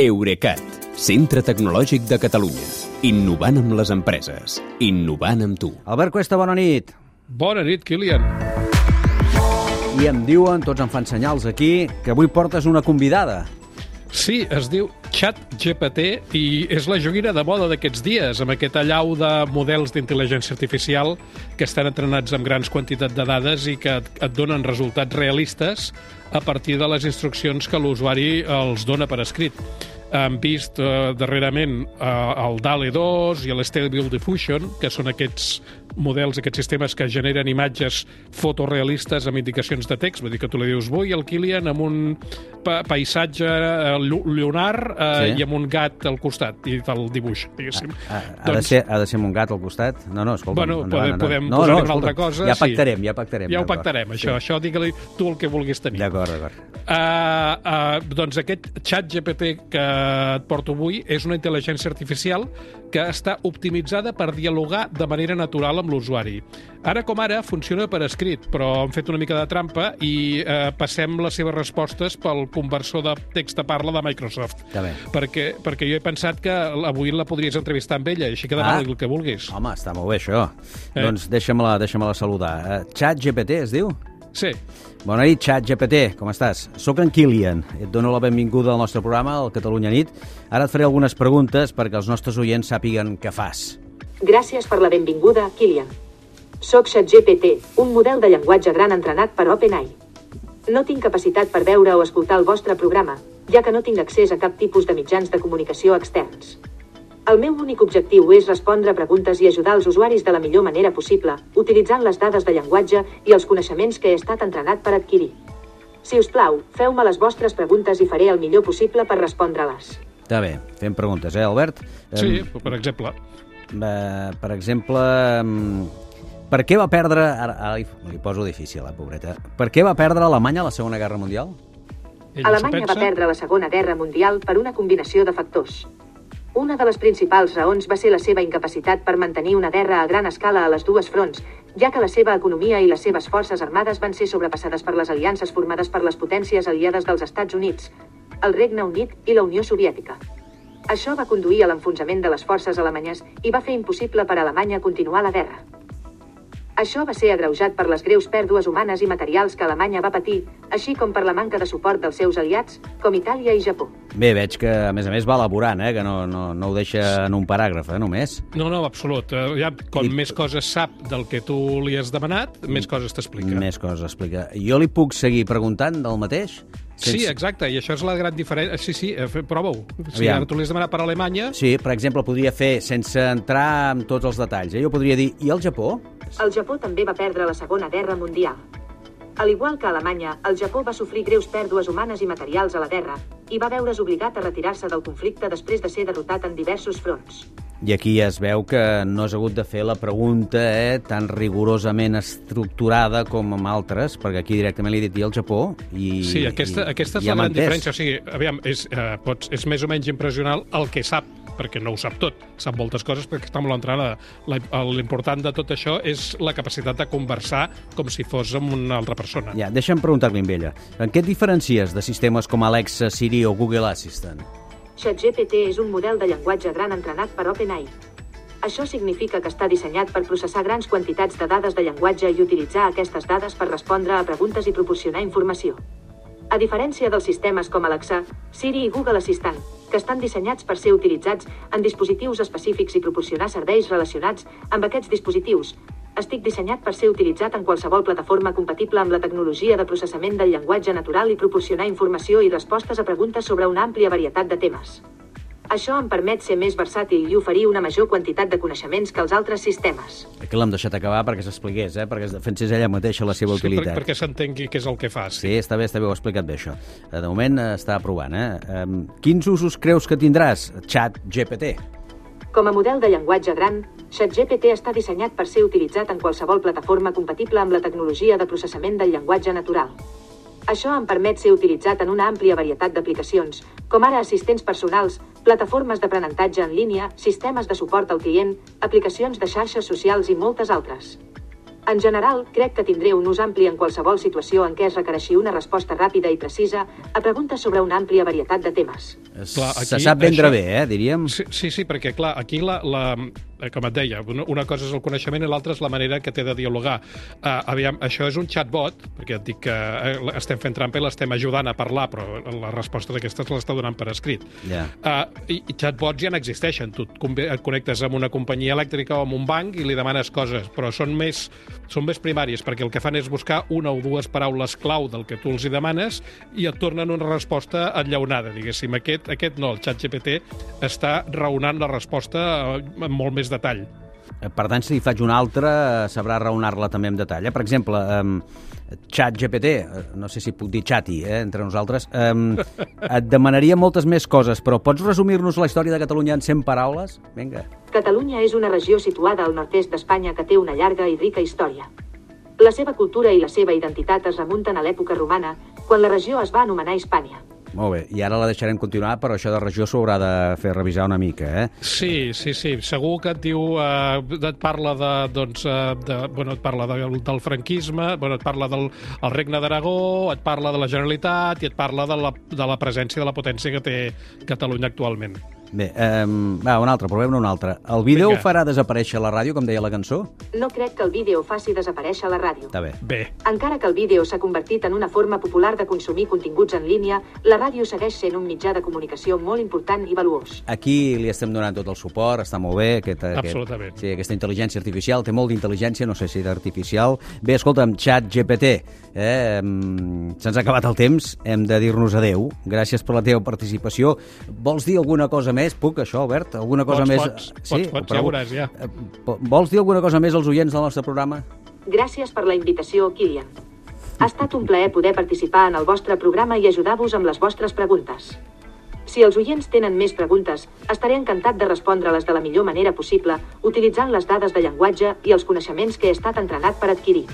Eurecat, centre tecnològic de Catalunya. Innovant amb les empreses. Innovant amb tu. Albert Cuesta, bona nit. Bona nit, Kilian. I em diuen, tots em fan senyals aquí, que avui portes una convidada. Sí, es diu ChatGPT i és la joguina de moda d'aquests dies, amb aquest allau de models d'intel·ligència artificial que estan entrenats amb grans quantitats de dades i que et, et donen resultats realistes a partir de les instruccions que l'usuari els dona per escrit. Hem vist eh, darrerament eh, el DALE 2 i l'Stable Diffusion, que són aquests models, aquests sistemes que generen imatges fotorealistes amb indicacions de text, vull dir que tu li dius vull el Kilian amb un pa paisatge eh, lunar eh, sí. i amb un gat al costat i del dibuix, diguéssim. Ha, ha, ha, doncs... de ser, ha de ser amb un gat al costat? No, no, escolta. Bueno, endavant, podem, podem no, posar no, una altra cosa. Ja pactarem, sí. ja pactarem. Ja ho pactarem, això. Sí. Això digue-li tu el que vulguis tenir. D'acord, d'acord. Uh, uh, doncs aquest xat GPT que et porto avui és una intel·ligència artificial que està optimitzada per dialogar de manera natural amb l'usuari. Ara com ara funciona per escrit, però han fet una mica de trampa i eh, passem les seves respostes pel conversor de text a parla de Microsoft. Ja. Perquè, perquè jo he pensat que avui la podries entrevistar amb ella, així que demà ah. el que vulguis. Home, està molt bé això. Eh? Doncs deixa-me-la deixa, -la, saludar. Uh, Chat GPT es diu? Sí. Bona nit, xat GPT, com estàs? Soc en Kilian, et dono la benvinguda al nostre programa, al Catalunya Nit. Ara et faré algunes preguntes perquè els nostres oients sàpiguen què fas. Gràcies per la benvinguda, Kilian. Soc ChatGPT, un model de llenguatge gran entrenat per OpenAI. No tinc capacitat per veure o escoltar el vostre programa, ja que no tinc accés a cap tipus de mitjans de comunicació externs. El meu únic objectiu és respondre preguntes i ajudar els usuaris de la millor manera possible, utilitzant les dades de llenguatge i els coneixements que he estat entrenat per adquirir. Si us plau, feu-me les vostres preguntes i faré el millor possible per respondre-les. Està bé, fem preguntes, eh, Albert? Sí, um, per exemple. Uh, per exemple, um, per què va perdre... Ara, ara li, li poso difícil, la pobreta. Per què va perdre Alemanya la Segona Guerra Mundial? Ella Alemanya va perdre la Segona Guerra Mundial per una combinació de factors. Una de les principals raons va ser la seva incapacitat per mantenir una guerra a gran escala a les dues fronts, ja que la seva economia i les seves forces armades van ser sobrepassades per les aliances formades per les potències aliades dels Estats Units, el Regne Unit i la Unió Soviètica. Això va conduir a l'enfonsament de les forces alemanyes i va fer impossible per a Alemanya continuar la guerra. Això va ser agreujat per les greus pèrdues humanes i materials que Alemanya va patir, així com per la manca de suport dels seus aliats, com Itàlia i Japó. Bé, veig que, a més a més, va elaborant, eh? que no, no, no ho deixa en un paràgraf, eh? només. No, no, absolut. Eh, ja, com I... més coses sap del que tu li has demanat, més coses t'explica. Més coses explica. Jo li puc seguir preguntant del mateix? Sense... Sí, exacte, i això és la gran diferència. Sí, sí, eh, prova-ho. Si ara tu li has demanat per Alemanya... Sí, per exemple, podria fer, sense entrar en tots els detalls, eh? jo podria dir, i el Japó? El Japó també va perdre la Segona Guerra Mundial. Al igual que Alemanya, el Japó va sofrir greus pèrdues humanes i materials a la guerra i va veure's obligat a retirar-se del conflicte després de ser derrotat en diversos fronts. I aquí ja es veu que no has hagut de fer la pregunta eh, tan rigorosament estructurada com amb altres, perquè aquí directament li he dit i el Japó i Sí, aquesta, i, aquesta és la gran diferència. O sigui, aviam, és, eh, pots, és més o menys impressionant el que sap perquè no ho sap tot, sap moltes coses perquè està molt entrenada. L'important de tot això és la capacitat de conversar com si fos amb una altra persona. Ja, deixa'm preguntar-li amb ella. En què et diferencies de sistemes com Alexa, Siri o Google Assistant? ChatGPT és un model de llenguatge gran entrenat per OpenAI. Això significa que està dissenyat per processar grans quantitats de dades de llenguatge i utilitzar aquestes dades per respondre a preguntes i proporcionar informació. A diferència dels sistemes com Alexa, Siri i Google Assistant, que estan dissenyats per ser utilitzats en dispositius específics i proporcionar serveis relacionats amb aquests dispositius, estic dissenyat per ser utilitzat en qualsevol plataforma compatible amb la tecnologia de processament del llenguatge natural i proporcionar informació i respostes a preguntes sobre una àmplia varietat de temes. Això em permet ser més versàtil i oferir una major quantitat de coneixements que els altres sistemes. Aquí l'hem deixat acabar perquè s'expliqués, eh? perquè es defensés ella mateixa la seva sí, utilitat. Sí, perquè s'entengui què és el que fa. Sí. sí, està bé, està bé, ho ha explicat bé això. De moment eh, està aprovant. Eh? Quins usos creus que tindràs, xat GPT? Com a model de llenguatge gran, ChatGPT està dissenyat per ser utilitzat en qualsevol plataforma compatible amb la tecnologia de processament del llenguatge natural. Això em permet ser utilitzat en una àmplia varietat d'aplicacions, com ara assistents personals, plataformes d'aprenentatge en línia, sistemes de suport al client, aplicacions de xarxes socials i moltes altres. En general, crec que tindré un ús ampli en qualsevol situació en què es requereixi una resposta ràpida i precisa a preguntes sobre una àmplia varietat de temes. Clar, Se aquí sap vendre això- bé, eh, diríem. Sí, sí, sí, perquè, clar, aquí, la, la, eh, com et deia, una, cosa és el coneixement i l'altra és la manera que té de dialogar. Uh, aviam, això és un chatbot, perquè et dic que uh, estem fent trampa i l'estem ajudant a parlar, però la resposta d'aquestes l'està donant per escrit. Ja. Uh, i, I chatbots ja n'existeixen. Tu et, connectes amb una companyia elèctrica o amb un banc i li demanes coses, però són més, són més primàries, perquè el que fan és buscar una o dues paraules clau del que tu els hi demanes i et tornen una resposta enllaunada, diguéssim. Aquest, aquest no, el xat GPT està raonant la resposta eh, amb molt més detall. Eh, Per tant, si faig una altra, eh, sabrà raonar-la també amb detall. Eh? Per exemple, um, xat GPT, no sé si puc dir xati eh, entre nosaltres, um, et demanaria moltes més coses, però pots resumir-nos la història de Catalunya en 100 paraules? Vinga. Catalunya és una regió situada al nord-est d'Espanya que té una llarga i rica història. La seva cultura i la seva identitat es remunten a l'època romana, quan la regió es va anomenar Hispània. Molt bé, i ara la deixarem continuar, però això de regió s'ho haurà de fer revisar una mica, eh? Sí, sí, sí. Segur que et diu... Eh, et parla de, doncs, eh, de, bueno, et parla de, del franquisme, bueno, et parla del el regne d'Aragó, et parla de la Generalitat i et parla de la, de la presència de la potència que té Catalunya actualment. Bé, um, va, una altra, provem una altra. El vídeo Vinga. farà desaparèixer la ràdio, com deia la cançó? No crec que el vídeo faci desaparèixer la ràdio. Està bé. Bé, Encara que el vídeo s'ha convertit en una forma popular de consumir continguts en línia, la ràdio segueix sent un mitjà de comunicació molt important i valuós. Aquí li estem donant tot el suport, està molt bé. Aquest, Absolutament. Aquest, sí, aquesta intel·ligència artificial, té molt d'intel·ligència, no sé si d'artificial. Bé, escolta'm, xat GPT, eh, se'ns ha acabat el temps, hem de dir-nos adeu. Gràcies per la teva participació. Vols dir alguna cosa més? Puc, això, Albert? Alguna cosa Pots, més? pots, pots, pots, ja veuràs, ja. Eh, Vols dir alguna cosa més als oients del nostre programa? Gràcies per la invitació, Kilian. Ha estat un plaer poder participar en el vostre programa i ajudar-vos amb les vostres preguntes. Si els oients tenen més preguntes, estaré encantat de respondre-les de la millor manera possible, utilitzant les dades de llenguatge i els coneixements que he estat entrenat per adquirir.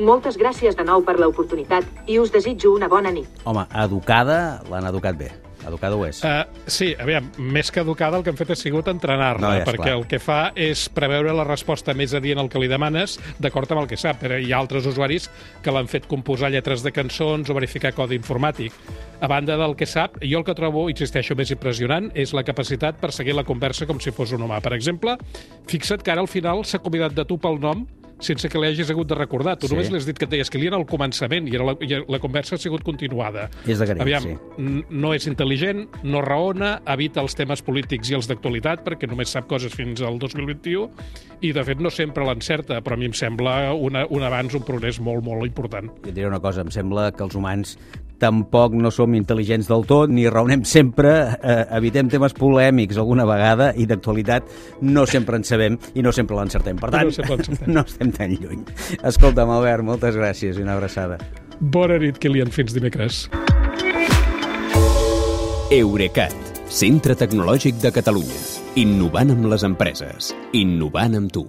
Moltes gràcies de nou per l'oportunitat i us desitjo una bona nit. Home, educada, l'han educat bé. Educada ho és. Uh, sí, aviam, més que educada el que hem fet ha sigut entrenar-la, No, ja perquè clar. el que fa és preveure la resposta més adient al que li demanes d'acord amb el que sap. Però hi ha altres usuaris que l'han fet composar lletres de cançons o verificar codi informàtic. A banda del que sap, jo el que trobo, insisteixo, més impressionant és la capacitat per seguir la conversa com si fos un humà. Per exemple, fixa't que ara al final s'ha convidat de tu pel nom sense que li hagis hagut de recordar. Tu Sí. només li has dit que et deies que li era al començament i, era la, i la conversa ha sigut continuada. És de greu, Aviam, sí. no és intel·ligent, no raona, evita els temes polítics i els d'actualitat, perquè només sap coses fins al 2021, i de fet no sempre l'encerta, però a mi em sembla una, un avanç, un progrés molt, molt important. Jo diré una cosa, em sembla que els humans tampoc no som intel·ligents del tot, ni raonem sempre, eh, evitem temes polèmics alguna vegada i d'actualitat no sempre en sabem i no sempre l'encertem. Per tant, No no estem tan lluny. Escolta'm, Albert, moltes gràcies i una abraçada. Bona nit, Kilian, fins dimecres. Eurecat, centre tecnològic de Catalunya. Innovant amb les empreses. Innovant amb tu.